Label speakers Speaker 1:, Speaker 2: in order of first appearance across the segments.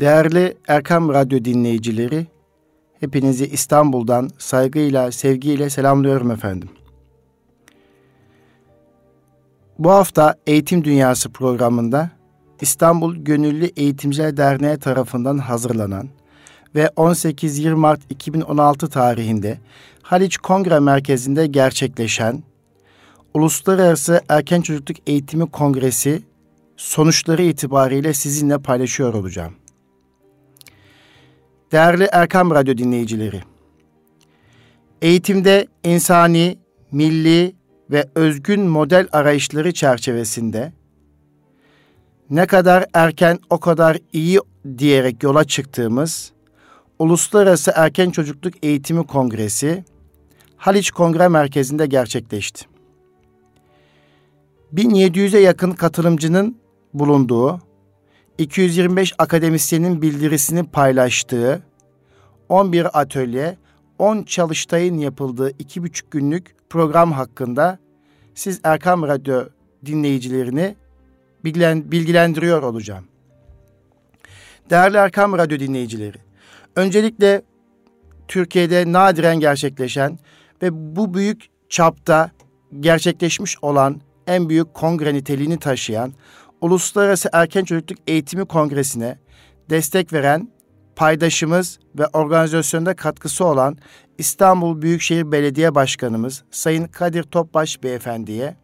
Speaker 1: Değerli Erkam Radyo dinleyicileri, hepinizi İstanbul'dan saygıyla, sevgiyle selamlıyorum efendim. Bu hafta Eğitim Dünyası programında İstanbul Gönüllü Eğitimciler Derneği tarafından hazırlanan ve 18-20 Mart 2016 tarihinde Haliç Kongre Merkezi'nde gerçekleşen Uluslararası Erken Çocukluk Eğitimi Kongresi sonuçları itibariyle sizinle paylaşıyor olacağım. Değerli Erkam Radyo dinleyicileri, eğitimde insani, milli ve özgün model arayışları çerçevesinde ne kadar erken o kadar iyi diyerek yola çıktığımız Uluslararası Erken Çocukluk Eğitimi Kongresi Haliç Kongre Merkezi'nde gerçekleşti. 1700'e yakın katılımcının bulunduğu, 225 akademisyenin bildirisini paylaştığı, 11 atölye, 10 çalıştayın yapıldığı iki buçuk günlük program hakkında siz Erkam Radyo dinleyicilerini bilgilendiriyor olacağım. Değerli Erkam Radyo dinleyicileri, öncelikle Türkiye'de nadiren gerçekleşen ve bu büyük çapta gerçekleşmiş olan en büyük kongre niteliğini taşıyan Uluslararası Erken Çocukluk Eğitimi Kongresi'ne destek veren paydaşımız ve organizasyonda katkısı olan İstanbul Büyükşehir Belediye Başkanımız Sayın Kadir Topbaş Beyefendi'ye,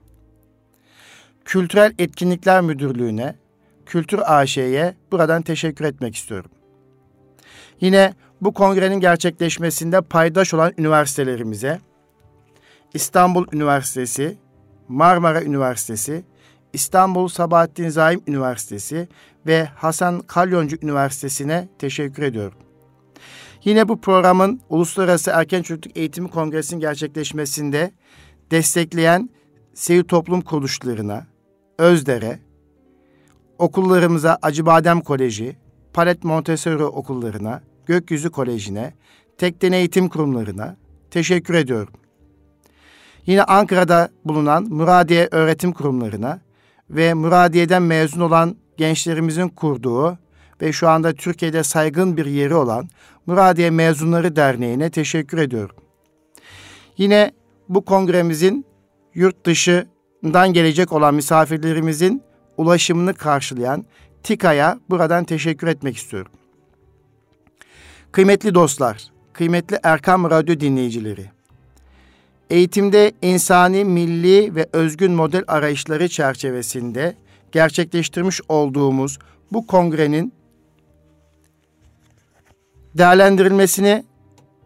Speaker 1: Kültürel Etkinlikler Müdürlüğü'ne, Kültür AŞ'ye buradan teşekkür etmek istiyorum. Yine bu kongrenin gerçekleşmesinde paydaş olan üniversitelerimize, İstanbul Üniversitesi, Marmara Üniversitesi, İstanbul Sabahattin Zaim Üniversitesi ve Hasan Kalyoncu Üniversitesi'ne teşekkür ediyorum. Yine bu programın Uluslararası Erken Çocukluk Eğitimi Kongresi'nin gerçekleşmesinde destekleyen sivil toplum kuruluşlarına, Özdere, okullarımıza Acıbadem Koleji, Palet Montessori okullarına, Gökyüzü Koleji'ne, Tekden Eğitim Kurumlarına teşekkür ediyorum. Yine Ankara'da bulunan Muradiye Öğretim Kurumlarına ve Muradiye'den mezun olan gençlerimizin kurduğu ve şu anda Türkiye'de saygın bir yeri olan Muradiye Mezunları Derneği'ne teşekkür ediyorum. Yine bu kongremizin yurt dışından gelecek olan misafirlerimizin ulaşımını karşılayan TİKA'ya buradan teşekkür etmek istiyorum. Kıymetli dostlar, kıymetli Erkam Radyo dinleyicileri, eğitimde insani, milli ve özgün model arayışları çerçevesinde gerçekleştirmiş olduğumuz bu kongrenin değerlendirilmesini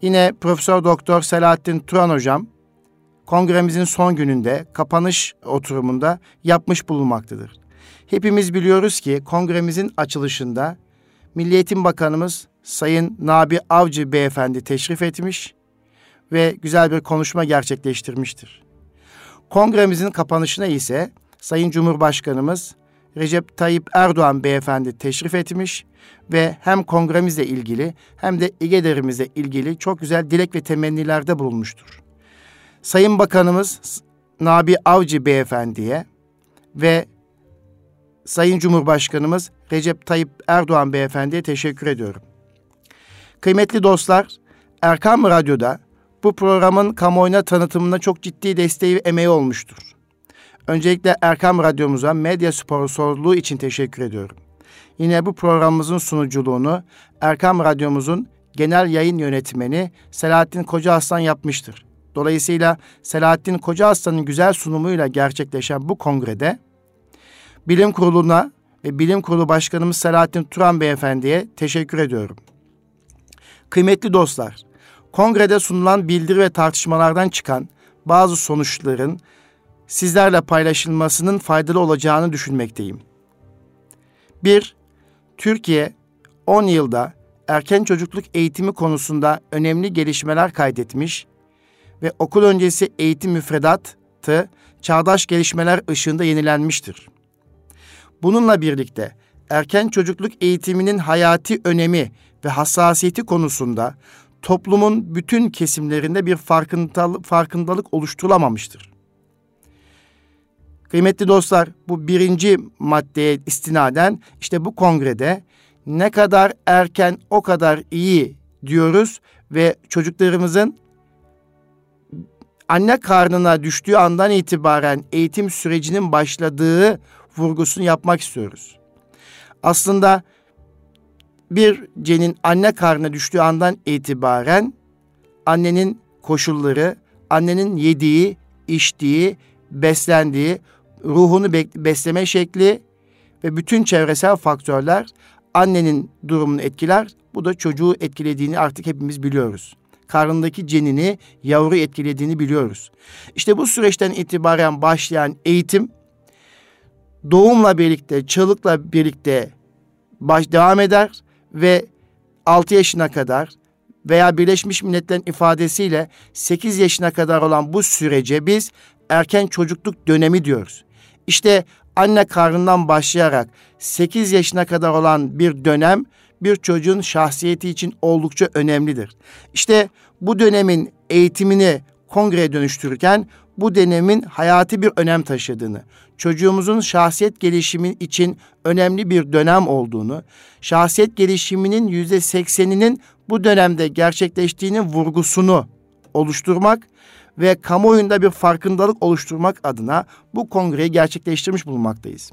Speaker 1: yine Profesör Doktor Selahattin Turan hocam kongremizin son gününde kapanış oturumunda yapmış bulunmaktadır. Hepimiz biliyoruz ki kongremizin açılışında Milli Eğitim Bakanımız Sayın Nabi Avcı Beyefendi teşrif etmiş ve güzel bir konuşma gerçekleştirmiştir. Kongremizin kapanışına ise Sayın Cumhurbaşkanımız Recep Tayyip Erdoğan beyefendi teşrif etmiş ve hem kongremizle ilgili hem de İGEDER'imizle ilgili çok güzel dilek ve temennilerde bulunmuştur. Sayın Bakanımız Nabi Avcı beyefendiye ve Sayın Cumhurbaşkanımız Recep Tayyip Erdoğan beyefendiye teşekkür ediyorum. Kıymetli dostlar, Erkam Radyo'da bu programın kamuoyuna tanıtımına çok ciddi desteği ve emeği olmuştur. Öncelikle Erkam Radyomuza medya sponsorluğu için teşekkür ediyorum. Yine bu programımızın sunuculuğunu Erkam Radyomuzun genel yayın yönetmeni Selahattin Koca Aslan yapmıştır. Dolayısıyla Selahattin Koca Aslan'ın güzel sunumuyla gerçekleşen bu kongrede Bilim Kurulu'na ve Bilim Kurulu Başkanımız Selahattin Turan Beyefendi'ye teşekkür ediyorum. Kıymetli dostlar, kongrede sunulan bildiri ve tartışmalardan çıkan bazı sonuçların sizlerle paylaşılmasının faydalı olacağını düşünmekteyim. 1. Türkiye 10 yılda erken çocukluk eğitimi konusunda önemli gelişmeler kaydetmiş ve okul öncesi eğitim müfredatı çağdaş gelişmeler ışığında yenilenmiştir. Bununla birlikte erken çocukluk eğitiminin hayati önemi ve hassasiyeti konusunda toplumun bütün kesimlerinde bir farkındalık, oluşturulamamıştır. Kıymetli dostlar, bu birinci maddeye istinaden işte bu kongrede ne kadar erken o kadar iyi diyoruz ve çocuklarımızın anne karnına düştüğü andan itibaren eğitim sürecinin başladığı vurgusunu yapmak istiyoruz. Aslında bir cenin anne karnına düştüğü andan itibaren annenin koşulları, annenin yediği, içtiği, beslendiği, ruhunu besleme şekli ve bütün çevresel faktörler annenin durumunu etkiler. Bu da çocuğu etkilediğini artık hepimiz biliyoruz. Karnındaki cenini, yavru etkilediğini biliyoruz. İşte bu süreçten itibaren başlayan eğitim doğumla birlikte, çığlıkla birlikte baş devam eder ve 6 yaşına kadar veya Birleşmiş Milletler'in ifadesiyle 8 yaşına kadar olan bu sürece biz erken çocukluk dönemi diyoruz. İşte anne karnından başlayarak 8 yaşına kadar olan bir dönem bir çocuğun şahsiyeti için oldukça önemlidir. İşte bu dönemin eğitimini kongreye dönüştürürken bu dönemin hayati bir önem taşıdığını, çocuğumuzun şahsiyet gelişimi için önemli bir dönem olduğunu, şahsiyet gelişiminin yüzde sekseninin bu dönemde gerçekleştiğinin vurgusunu oluşturmak ve kamuoyunda bir farkındalık oluşturmak adına bu kongreyi gerçekleştirmiş bulunmaktayız.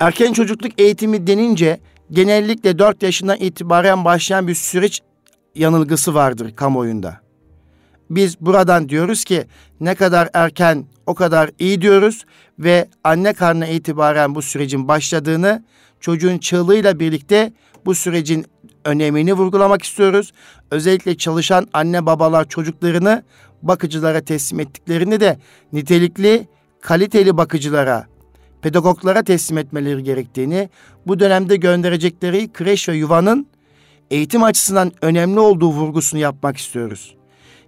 Speaker 1: Erken çocukluk eğitimi denince genellikle 4 yaşından itibaren başlayan bir süreç yanılgısı vardır kamuoyunda. Biz buradan diyoruz ki ne kadar erken o kadar iyi diyoruz ve anne karnına itibaren bu sürecin başladığını çocuğun çığlığıyla birlikte bu sürecin önemini vurgulamak istiyoruz. Özellikle çalışan anne babalar çocuklarını bakıcılara teslim ettiklerini de nitelikli, kaliteli bakıcılara, pedagoglara teslim etmeleri gerektiğini, bu dönemde gönderecekleri kreş ve yuvanın eğitim açısından önemli olduğu vurgusunu yapmak istiyoruz.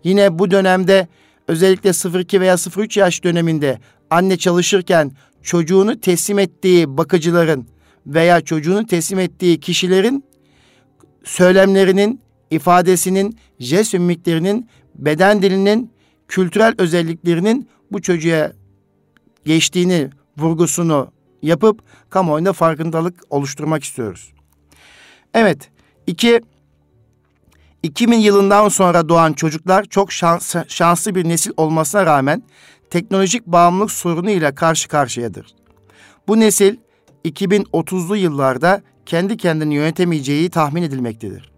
Speaker 1: Yine bu dönemde özellikle 0-2 veya 0-3 yaş döneminde anne çalışırken çocuğunu teslim ettiği bakıcıların veya çocuğunu teslim ettiği kişilerin söylemlerinin, ifadesinin, jest ümmiklerinin, beden dilinin, kültürel özelliklerinin bu çocuğa geçtiğini vurgusunu yapıp kamuoyunda farkındalık oluşturmak istiyoruz. Evet, iki 2000 yılından sonra doğan çocuklar çok şans, şanslı bir nesil olmasına rağmen teknolojik bağımlılık sorunu ile karşı karşıyadır. Bu nesil 2030'lu yıllarda kendi kendini yönetemeyeceği tahmin edilmektedir.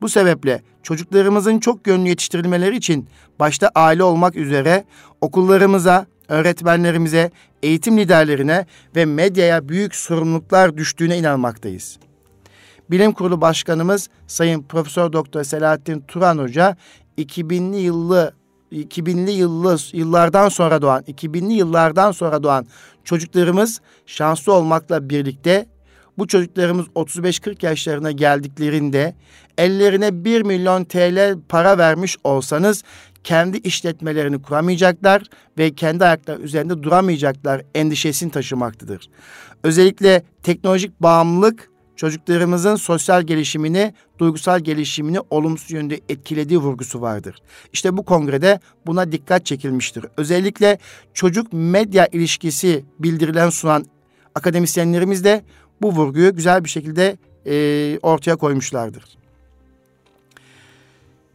Speaker 1: Bu sebeple çocuklarımızın çok yönlü yetiştirilmeleri için başta aile olmak üzere okullarımıza, öğretmenlerimize, eğitim liderlerine ve medyaya büyük sorumluluklar düştüğüne inanmaktayız. Bilim Kurulu Başkanımız Sayın Profesör Doktor Selahattin Turan Hoca 2000'li yıllı 2000'li yıllı yıllardan sonra doğan 2000'li yıllardan sonra doğan çocuklarımız şanslı olmakla birlikte bu çocuklarımız 35-40 yaşlarına geldiklerinde ellerine 1 milyon TL para vermiş olsanız kendi işletmelerini kuramayacaklar ve kendi ayakları üzerinde duramayacaklar endişesini taşımaktadır. Özellikle teknolojik bağımlılık çocuklarımızın sosyal gelişimini, duygusal gelişimini olumsuz yönde etkilediği vurgusu vardır. İşte bu kongrede buna dikkat çekilmiştir. Özellikle çocuk medya ilişkisi bildirilen sunan akademisyenlerimiz de bu vurguyu güzel bir şekilde e, ortaya koymuşlardır.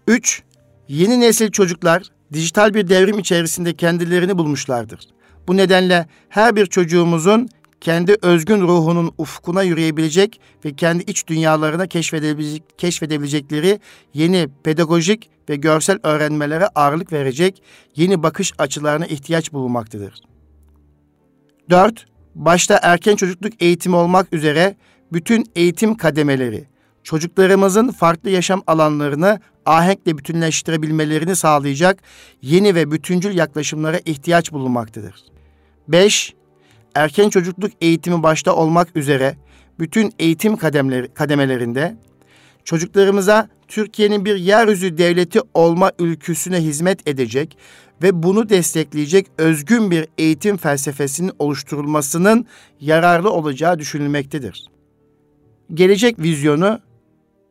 Speaker 1: Üç, yeni nesil çocuklar dijital bir devrim içerisinde kendilerini bulmuşlardır. Bu nedenle her bir çocuğumuzun kendi özgün ruhunun ufkuna yürüyebilecek ve kendi iç dünyalarına keşfedebilecek, keşfedebilecekleri yeni pedagojik ve görsel öğrenmelere ağırlık verecek yeni bakış açılarına ihtiyaç bulunmaktadır. 4. Başta erken çocukluk eğitimi olmak üzere bütün eğitim kademeleri, çocuklarımızın farklı yaşam alanlarını ahenkle bütünleştirebilmelerini sağlayacak yeni ve bütüncül yaklaşımlara ihtiyaç bulunmaktadır. 5 erken çocukluk eğitimi başta olmak üzere bütün eğitim kademeleri, kademelerinde çocuklarımıza Türkiye'nin bir yeryüzü devleti olma ülküsüne hizmet edecek ve bunu destekleyecek özgün bir eğitim felsefesinin oluşturulmasının yararlı olacağı düşünülmektedir. Gelecek vizyonu,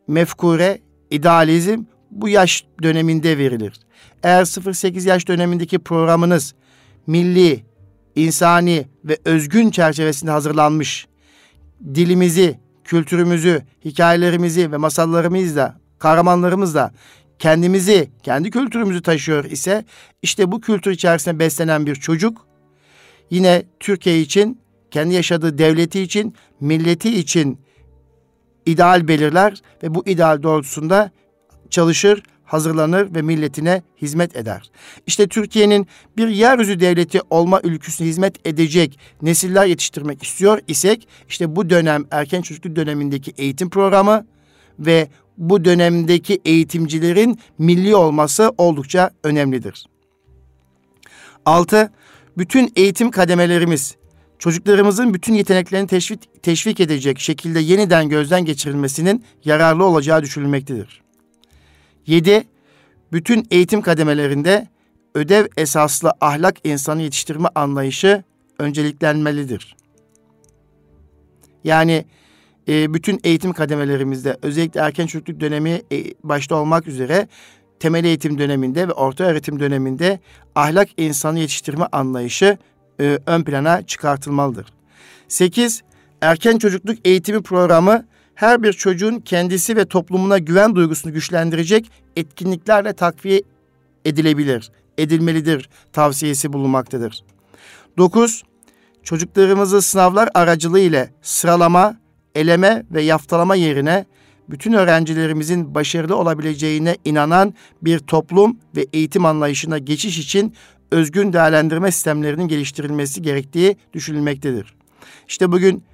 Speaker 1: mefkure, idealizm bu yaş döneminde verilir. Eğer 0-8 yaş dönemindeki programınız milli, insani ve özgün çerçevesinde hazırlanmış, dilimizi, kültürümüzü, hikayelerimizi ve masallarımızla, kahramanlarımızla kendimizi, kendi kültürümüzü taşıyor ise işte bu kültür içerisinde beslenen bir çocuk yine Türkiye için, kendi yaşadığı devleti için, milleti için ideal belirler ve bu ideal doğrultusunda çalışır, hazırlanır ve milletine hizmet eder. İşte Türkiye'nin bir yeryüzü devleti olma ülküsüne hizmet edecek nesiller yetiştirmek istiyor isek işte bu dönem erken çocukluk dönemindeki eğitim programı ve bu dönemdeki eğitimcilerin milli olması oldukça önemlidir. Altı, bütün eğitim kademelerimiz çocuklarımızın bütün yeteneklerini teşvik, teşvik edecek şekilde yeniden gözden geçirilmesinin yararlı olacağı düşünülmektedir. 7. Bütün eğitim kademelerinde ödev esaslı ahlak insanı yetiştirme anlayışı önceliklenmelidir. Yani e, bütün eğitim kademelerimizde özellikle erken çocukluk dönemi e, başta olmak üzere temel eğitim döneminde ve orta öğretim döneminde ahlak insanı yetiştirme anlayışı e, ön plana çıkartılmalıdır. 8. Erken çocukluk eğitimi programı her bir çocuğun kendisi ve toplumuna güven duygusunu güçlendirecek etkinliklerle takviye edilebilir, edilmelidir tavsiyesi bulunmaktadır. 9. Çocuklarımızı sınavlar aracılığı ile sıralama, eleme ve yaftalama yerine bütün öğrencilerimizin başarılı olabileceğine inanan bir toplum ve eğitim anlayışına geçiş için özgün değerlendirme sistemlerinin geliştirilmesi gerektiği düşünülmektedir. İşte bugün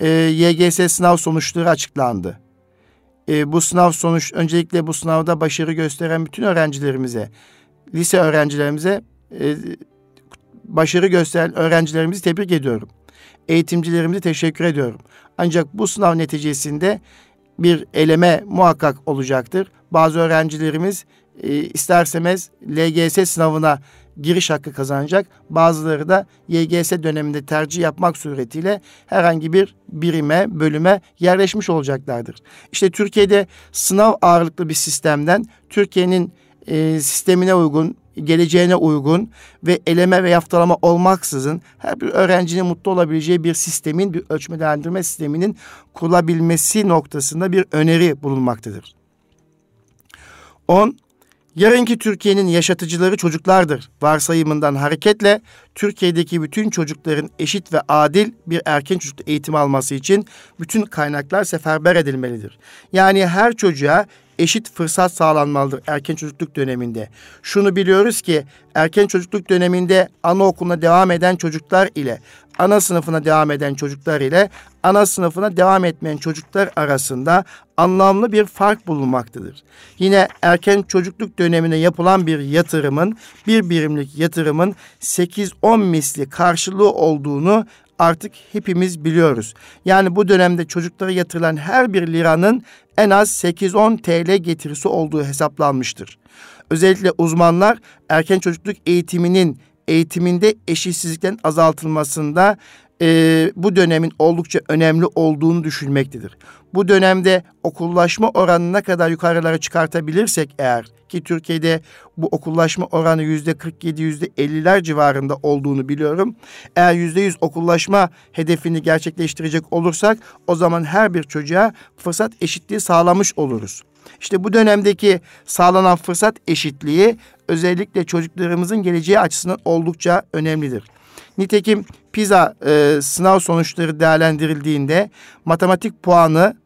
Speaker 1: e, YGS sınav sonuçları açıklandı. E, bu sınav sonuç, öncelikle bu sınavda başarı gösteren bütün öğrencilerimize, lise öğrencilerimize e, başarı gösteren öğrencilerimizi tebrik ediyorum. Eğitimcilerimize teşekkür ediyorum. Ancak bu sınav neticesinde bir eleme muhakkak olacaktır. Bazı öğrencilerimiz e, istersemez LGS sınavına giriş hakkı kazanacak. Bazıları da YGS döneminde tercih yapmak suretiyle herhangi bir birime, bölüme yerleşmiş olacaklardır. İşte Türkiye'de sınav ağırlıklı bir sistemden Türkiye'nin e, sistemine uygun, geleceğine uygun ve eleme ve yaftalama olmaksızın her bir öğrencinin mutlu olabileceği bir sistemin, bir ölçmelendirme sisteminin kurulabilmesi noktasında bir öneri bulunmaktadır. 10. Yarınki Türkiye'nin yaşatıcıları çocuklardır varsayımından hareketle Türkiye'deki bütün çocukların eşit ve adil bir erken çocuk eğitim alması için bütün kaynaklar seferber edilmelidir. Yani her çocuğa eşit fırsat sağlanmalıdır erken çocukluk döneminde. Şunu biliyoruz ki erken çocukluk döneminde anaokuluna devam eden çocuklar ile ana sınıfına devam eden çocuklar ile ana sınıfına devam etmeyen çocuklar arasında anlamlı bir fark bulunmaktadır. Yine erken çocukluk dönemine yapılan bir yatırımın, bir birimlik yatırımın 8-10 misli karşılığı olduğunu artık hepimiz biliyoruz. Yani bu dönemde çocuklara yatırılan her bir liranın en az 8-10 TL getirisi olduğu hesaplanmıştır. Özellikle uzmanlar erken çocukluk eğitiminin eğitiminde eşitsizliklerin azaltılmasında e, bu dönemin oldukça önemli olduğunu düşünmektedir. Bu dönemde okullaşma oranını ne kadar yukarılara çıkartabilirsek eğer ki Türkiye'de bu okullaşma oranı yüzde 47 yüzde 50'ler civarında olduğunu biliyorum. Eğer yüzde yüz okullaşma hedefini gerçekleştirecek olursak o zaman her bir çocuğa fırsat eşitliği sağlamış oluruz. İşte bu dönemdeki sağlanan fırsat eşitliği özellikle çocuklarımızın geleceği açısından oldukça önemlidir. Nitekim PISA e, sınav sonuçları değerlendirildiğinde matematik puanı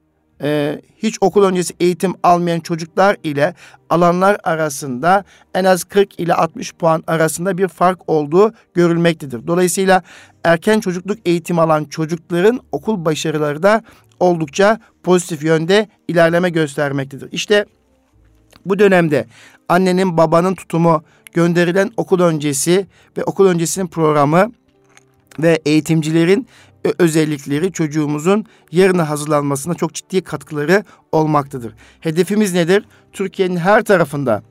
Speaker 1: e, hiç okul öncesi eğitim almayan çocuklar ile alanlar arasında en az 40 ile 60 puan arasında bir fark olduğu görülmektedir. Dolayısıyla erken çocukluk eğitim alan çocukların okul başarıları da oldukça pozitif yönde ilerleme göstermektedir. İşte bu dönemde annenin babanın tutumu gönderilen okul öncesi ve okul öncesinin programı ve eğitimcilerin özellikleri çocuğumuzun yarına hazırlanmasına çok ciddi katkıları olmaktadır. Hedefimiz nedir? Türkiye'nin her tarafında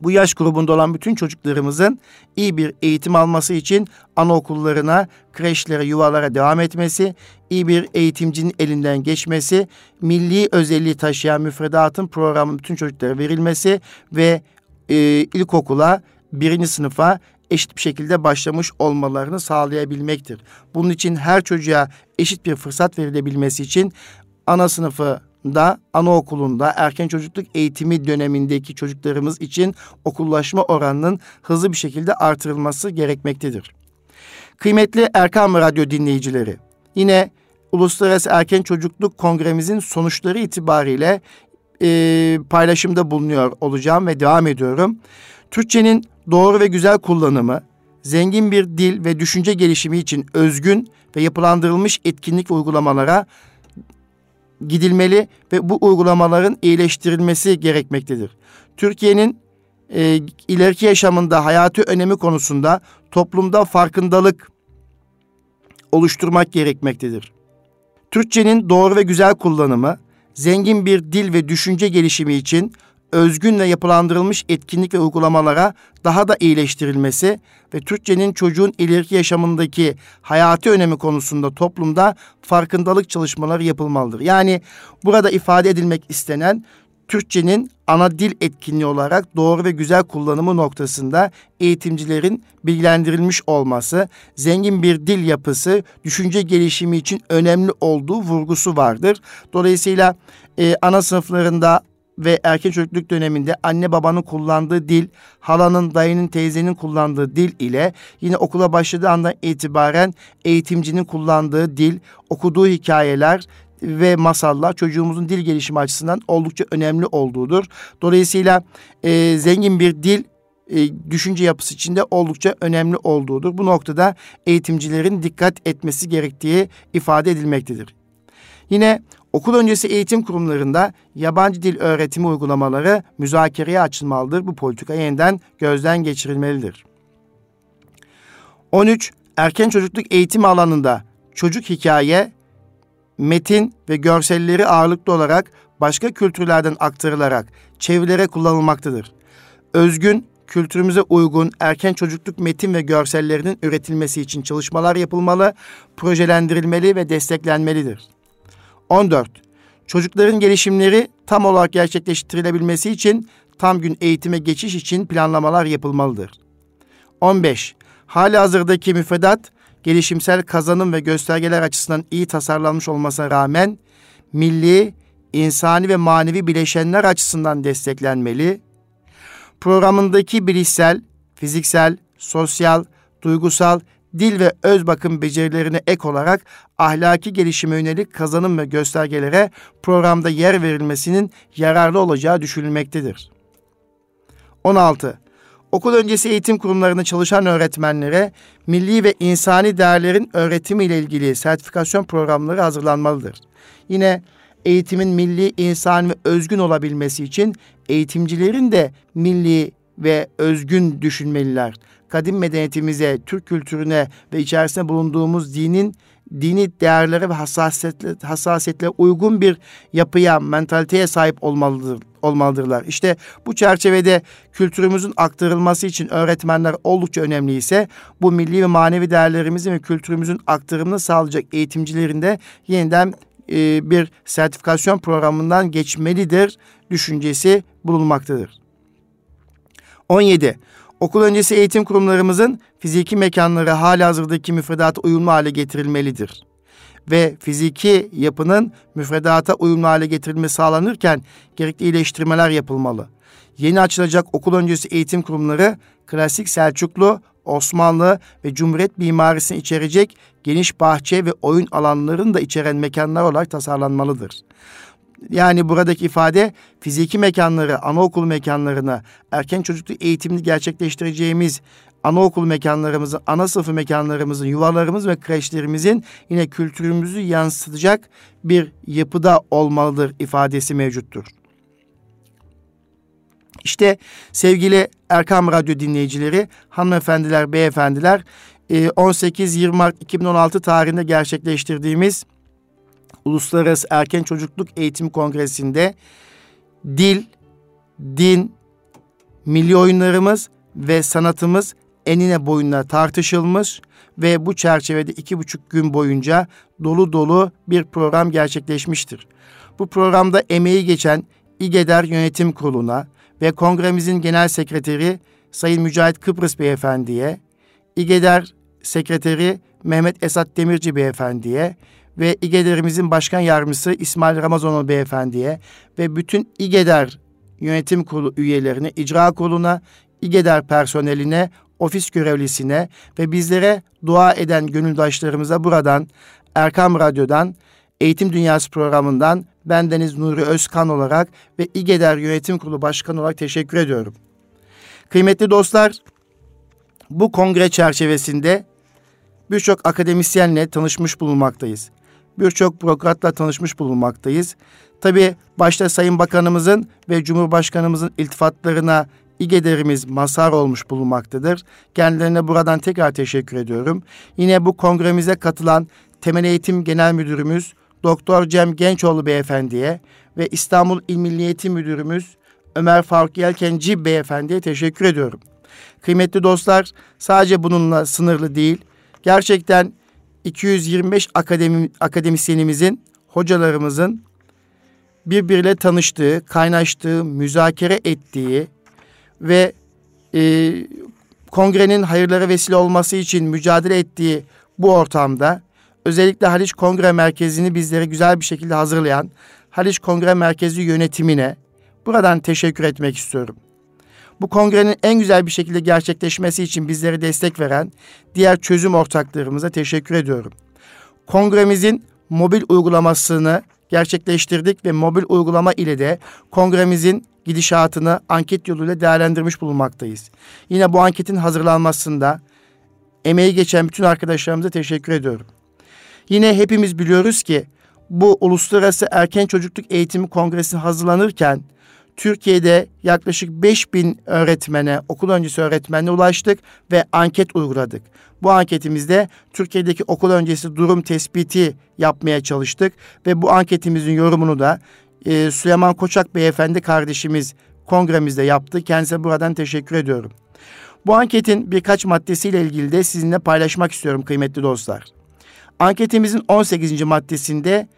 Speaker 1: bu yaş grubunda olan bütün çocuklarımızın iyi bir eğitim alması için anaokullarına, kreşlere, yuvalara devam etmesi, iyi bir eğitimcinin elinden geçmesi, milli özelliği taşıyan müfredatın programın bütün çocuklara verilmesi ve e, ilkokula, birinci sınıfa eşit bir şekilde başlamış olmalarını sağlayabilmektir. Bunun için her çocuğa eşit bir fırsat verilebilmesi için ana sınıfında, anaokulunda, erken çocukluk eğitimi dönemindeki çocuklarımız için okullaşma oranının hızlı bir şekilde artırılması gerekmektedir. Kıymetli Erkam Radyo dinleyicileri, yine Uluslararası Erken Çocukluk Kongremizin sonuçları itibariyle e, paylaşımda bulunuyor olacağım ve devam ediyorum. Türkçenin doğru ve güzel kullanımı, zengin bir dil ve düşünce gelişimi için özgün ve yapılandırılmış etkinlik ve uygulamalara gidilmeli ve bu uygulamaların iyileştirilmesi gerekmektedir. Türkiye'nin e, ileriki yaşamında hayatı önemi konusunda toplumda farkındalık oluşturmak gerekmektedir. Türkçenin doğru ve güzel kullanımı, zengin bir dil ve düşünce gelişimi için özgün ve yapılandırılmış etkinlik ve uygulamalara daha da iyileştirilmesi ve Türkçenin çocuğun ileriki yaşamındaki hayati önemi konusunda toplumda farkındalık çalışmaları yapılmalıdır. Yani burada ifade edilmek istenen Türkçenin ana dil etkinliği olarak doğru ve güzel kullanımı noktasında eğitimcilerin bilgilendirilmiş olması, zengin bir dil yapısı, düşünce gelişimi için önemli olduğu vurgusu vardır. Dolayısıyla e, ana sınıflarında ve erken çocukluk döneminde anne babanın kullandığı dil, halanın, dayının, teyzenin kullandığı dil ile yine okula başladığı andan itibaren eğitimcinin kullandığı dil, okuduğu hikayeler, ve masallar çocuğumuzun dil gelişimi açısından oldukça önemli olduğudur. Dolayısıyla e, zengin bir dil e, düşünce yapısı içinde oldukça önemli olduğudur. Bu noktada eğitimcilerin dikkat etmesi gerektiği ifade edilmektedir. Yine okul öncesi eğitim kurumlarında yabancı dil öğretimi uygulamaları müzakereye açılmalıdır. Bu politika yeniden gözden geçirilmelidir. 13. Erken çocukluk eğitimi alanında çocuk hikaye, metin ve görselleri ağırlıklı olarak başka kültürlerden aktarılarak çevirilere kullanılmaktadır. Özgün, kültürümüze uygun erken çocukluk metin ve görsellerinin üretilmesi için çalışmalar yapılmalı, projelendirilmeli ve desteklenmelidir. 14. Çocukların gelişimleri tam olarak gerçekleştirilebilmesi için tam gün eğitime geçiş için planlamalar yapılmalıdır. 15. Hali hazırdaki müfredat gelişimsel kazanım ve göstergeler açısından iyi tasarlanmış olmasına rağmen milli, insani ve manevi bileşenler açısından desteklenmeli. Programındaki bilişsel, fiziksel, sosyal, duygusal, dil ve öz bakım becerilerine ek olarak ahlaki gelişime yönelik kazanım ve göstergelere programda yer verilmesinin yararlı olacağı düşünülmektedir. 16. Okul öncesi eğitim kurumlarında çalışan öğretmenlere milli ve insani değerlerin öğretimi ile ilgili sertifikasyon programları hazırlanmalıdır. Yine eğitimin milli, insan ve özgün olabilmesi için eğitimcilerin de milli ve özgün düşünmeliler. Kadim medeniyetimize, Türk kültürüne ve içerisinde bulunduğumuz dinin dini değerlere ve hassasiyetle, hassasiyetle uygun bir yapıya, mentaliteye sahip olmalıdır, olmalıdırlar. İşte bu çerçevede kültürümüzün aktarılması için öğretmenler oldukça önemli ise bu milli ve manevi değerlerimizin ve kültürümüzün aktarımını sağlayacak eğitimcilerin de yeniden e, bir sertifikasyon programından geçmelidir düşüncesi bulunmaktadır. 17. Okul öncesi eğitim kurumlarımızın fiziki mekanları hali hazırdaki müfredata uyumlu hale getirilmelidir. Ve fiziki yapının müfredata uyumlu hale getirilmesi sağlanırken gerekli iyileştirmeler yapılmalı. Yeni açılacak okul öncesi eğitim kurumları klasik Selçuklu, Osmanlı ve Cumhuriyet mimarisini içerecek geniş bahçe ve oyun alanlarını da içeren mekanlar olarak tasarlanmalıdır. Yani buradaki ifade fiziki mekanları, anaokul mekanlarına, erken çocukluk eğitimini gerçekleştireceğimiz anaokul mekanlarımızın, ana sınıfı mekanlarımızın, yuvalarımız ve kreşlerimizin yine kültürümüzü yansıtacak bir yapıda olmalıdır ifadesi mevcuttur. İşte sevgili Erkam Radyo dinleyicileri, hanımefendiler, beyefendiler 18-20 Mart 2016 tarihinde gerçekleştirdiğimiz Uluslararası Erken Çocukluk Eğitim Kongresi'nde dil, din, milli oyunlarımız ve sanatımız enine boyuna tartışılmış ve bu çerçevede iki buçuk gün boyunca dolu dolu bir program gerçekleşmiştir. Bu programda emeği geçen İGEDER Yönetim Kurulu'na ve kongremizin genel sekreteri Sayın Mücahit Kıbrıs Beyefendi'ye, İGEDER Sekreteri Mehmet Esat Demirci Beyefendi'ye ve İGEDER'imizin başkan yardımcısı İsmail Ramazonoğlu Beyefendi'ye ve bütün İGEDER yönetim kurulu üyelerine, icra kuruluna, İGEDER personeline, ofis görevlisine ve bizlere dua eden gönüldaşlarımıza buradan Erkam Radyo'dan, Eğitim Dünyası programından bendeniz Nuri Özkan olarak ve İGEDER Yönetim Kurulu Başkanı olarak teşekkür ediyorum. Kıymetli dostlar, bu kongre çerçevesinde birçok akademisyenle tanışmış bulunmaktayız. Birçok bürokratla tanışmış bulunmaktayız. Tabi başta Sayın Bakanımızın ve Cumhurbaşkanımızın iltifatlarına İGEDER'imiz mazhar olmuş bulunmaktadır. Kendilerine buradan tekrar teşekkür ediyorum. Yine bu kongremize katılan Temel Eğitim Genel Müdürümüz Doktor Cem Gençoğlu Beyefendi'ye ve İstanbul İl Milli Eğitim Müdürümüz Ömer Faruk Yelkenci Beyefendi'ye teşekkür ediyorum. Kıymetli dostlar sadece bununla sınırlı değil. Gerçekten 225 akademi, akademisyenimizin, hocalarımızın birbiriyle tanıştığı, kaynaştığı, müzakere ettiği ve e, kongrenin hayırlara vesile olması için mücadele ettiği bu ortamda özellikle Haliç Kongre Merkezi'ni bizlere güzel bir şekilde hazırlayan Haliç Kongre Merkezi yönetimine buradan teşekkür etmek istiyorum. Bu kongrenin en güzel bir şekilde gerçekleşmesi için bizlere destek veren diğer çözüm ortaklarımıza teşekkür ediyorum. Kongremizin mobil uygulamasını gerçekleştirdik ve mobil uygulama ile de kongremizin gidişatını anket yoluyla değerlendirmiş bulunmaktayız. Yine bu anketin hazırlanmasında emeği geçen bütün arkadaşlarımıza teşekkür ediyorum. Yine hepimiz biliyoruz ki bu Uluslararası Erken Çocukluk Eğitimi Kongresi hazırlanırken Türkiye'de yaklaşık 5000 öğretmene, okul öncesi öğretmenine ulaştık ve anket uyguladık. Bu anketimizde Türkiye'deki okul öncesi durum tespiti yapmaya çalıştık ve bu anketimizin yorumunu da e, Süleyman Koçak Beyefendi kardeşimiz kongremizde yaptı. Kendisine buradan teşekkür ediyorum. Bu anketin birkaç maddesiyle ilgili de sizinle paylaşmak istiyorum kıymetli dostlar. Anketimizin 18. maddesinde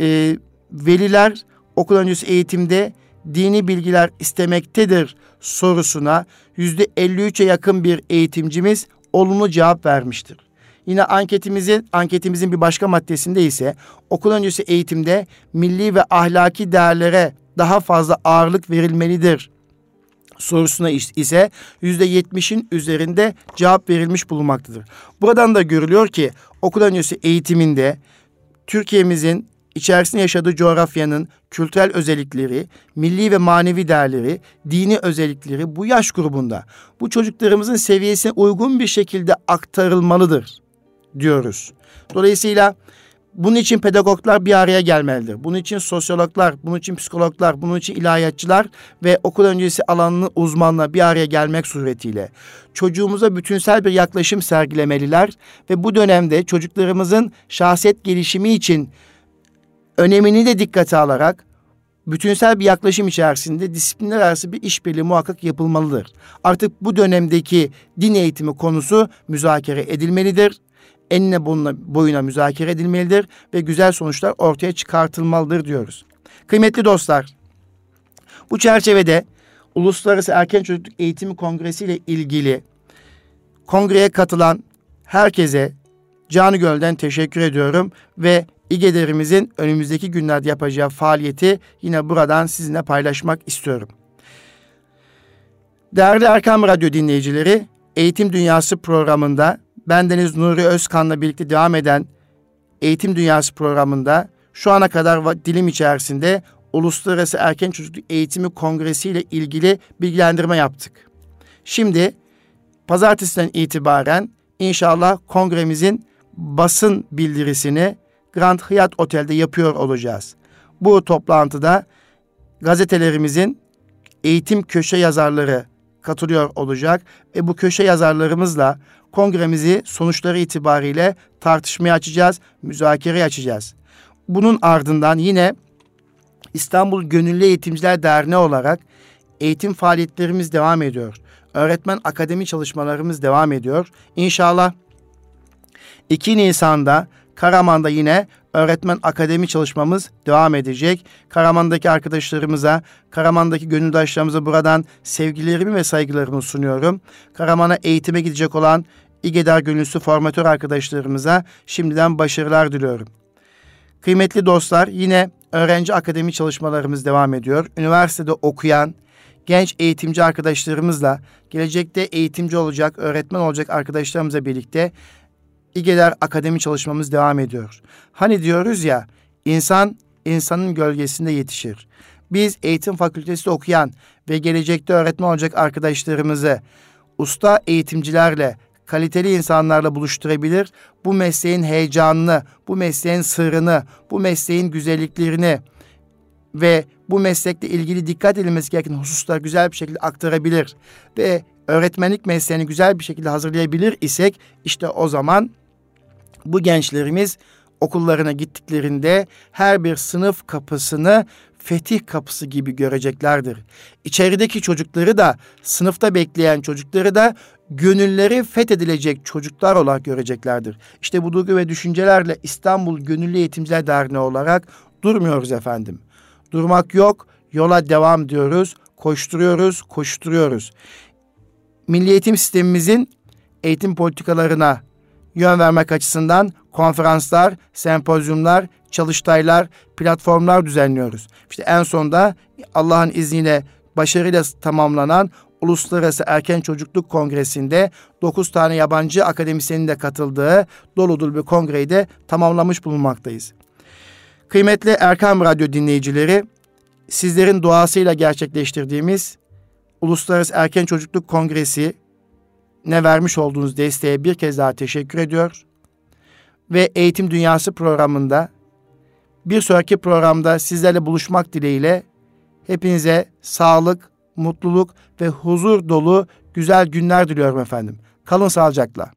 Speaker 1: e, veliler okul öncesi eğitimde dini bilgiler istemektedir sorusuna yüzde 53'e yakın bir eğitimcimiz olumlu cevap vermiştir. Yine anketimizin anketimizin bir başka maddesinde ise okul öncesi eğitimde milli ve ahlaki değerlere daha fazla ağırlık verilmelidir sorusuna ise yüzde yetmişin üzerinde cevap verilmiş bulunmaktadır. Buradan da görülüyor ki okul öncesi eğitiminde Türkiye'mizin içerisinde yaşadığı coğrafyanın kültürel özellikleri, milli ve manevi değerleri, dini özellikleri bu yaş grubunda bu çocuklarımızın seviyesine uygun bir şekilde aktarılmalıdır diyoruz. Dolayısıyla bunun için pedagoglar bir araya gelmelidir. Bunun için sosyologlar, bunun için psikologlar, bunun için ilahiyatçılar ve okul öncesi alanının uzmanları bir araya gelmek suretiyle çocuğumuza bütünsel bir yaklaşım sergilemeliler ve bu dönemde çocuklarımızın şahsiyet gelişimi için önemini de dikkate alarak bütünsel bir yaklaşım içerisinde disiplinler arası bir işbirliği muhakkak yapılmalıdır. Artık bu dönemdeki din eğitimi konusu müzakere edilmelidir. Enine boyuna, boyuna müzakere edilmelidir ve güzel sonuçlar ortaya çıkartılmalıdır diyoruz. Kıymetli dostlar, bu çerçevede Uluslararası Erken Çocukluk Eğitimi Kongresi ile ilgili kongreye katılan herkese canı gölden teşekkür ediyorum ve İGEDER'imizin önümüzdeki günlerde yapacağı faaliyeti yine buradan sizinle paylaşmak istiyorum. Değerli Erkam Radyo dinleyicileri, Eğitim Dünyası programında bendeniz Nuri Özkan'la birlikte devam eden Eğitim Dünyası programında şu ana kadar dilim içerisinde Uluslararası Erken Çocukluk Eğitimi Kongresi ile ilgili bilgilendirme yaptık. Şimdi pazartesiden itibaren inşallah kongremizin basın bildirisini Grand Hyatt Otel'de yapıyor olacağız. Bu toplantıda gazetelerimizin eğitim köşe yazarları katılıyor olacak ve bu köşe yazarlarımızla kongremizi sonuçları itibariyle tartışmaya açacağız, müzakereye açacağız. Bunun ardından yine İstanbul Gönüllü Eğitimciler Derneği olarak eğitim faaliyetlerimiz devam ediyor. Öğretmen akademi çalışmalarımız devam ediyor. İnşallah 2 Nisan'da Karaman'da yine öğretmen akademi çalışmamız devam edecek. Karaman'daki arkadaşlarımıza, Karaman'daki gönüldaşlarımıza buradan sevgilerimi ve saygılarımı sunuyorum. Karaman'a eğitime gidecek olan İGEDAR gönüllüsü formatör arkadaşlarımıza şimdiden başarılar diliyorum. Kıymetli dostlar yine öğrenci akademi çalışmalarımız devam ediyor. Üniversitede okuyan genç eğitimci arkadaşlarımızla gelecekte eğitimci olacak, öğretmen olacak arkadaşlarımızla birlikte İGEDER akademi çalışmamız devam ediyor. Hani diyoruz ya insan insanın gölgesinde yetişir. Biz eğitim fakültesi okuyan ve gelecekte öğretmen olacak arkadaşlarımızı usta eğitimcilerle, kaliteli insanlarla buluşturabilir. Bu mesleğin heyecanını, bu mesleğin sırrını, bu mesleğin güzelliklerini ve bu meslekle ilgili dikkat edilmesi gereken hususlar güzel bir şekilde aktarabilir ve öğretmenlik mesleğini güzel bir şekilde hazırlayabilir isek işte o zaman bu gençlerimiz okullarına gittiklerinde her bir sınıf kapısını fetih kapısı gibi göreceklerdir. İçerideki çocukları da sınıfta bekleyen çocukları da gönülleri fethedilecek çocuklar olarak göreceklerdir. İşte bu duygu ve düşüncelerle İstanbul Gönüllü Eğitimciler Derneği olarak durmuyoruz efendim. Durmak yok, yola devam diyoruz, koşturuyoruz, koşturuyoruz. Milli eğitim sistemimizin eğitim politikalarına yön vermek açısından konferanslar, sempozyumlar, çalıştaylar, platformlar düzenliyoruz. İşte en sonda Allah'ın izniyle başarıyla tamamlanan Uluslararası Erken Çocukluk Kongresi'nde 9 tane yabancı akademisyenin de katıldığı dolu dolu bir kongreyi de tamamlamış bulunmaktayız. Kıymetli Erkam Radyo dinleyicileri, sizlerin duasıyla gerçekleştirdiğimiz Uluslararası Erken Çocukluk Kongresi ne vermiş olduğunuz desteğe bir kez daha teşekkür ediyor. Ve Eğitim Dünyası programında bir sonraki programda sizlerle buluşmak dileğiyle hepinize sağlık, mutluluk ve huzur dolu güzel günler diliyorum efendim. Kalın sağlıcakla.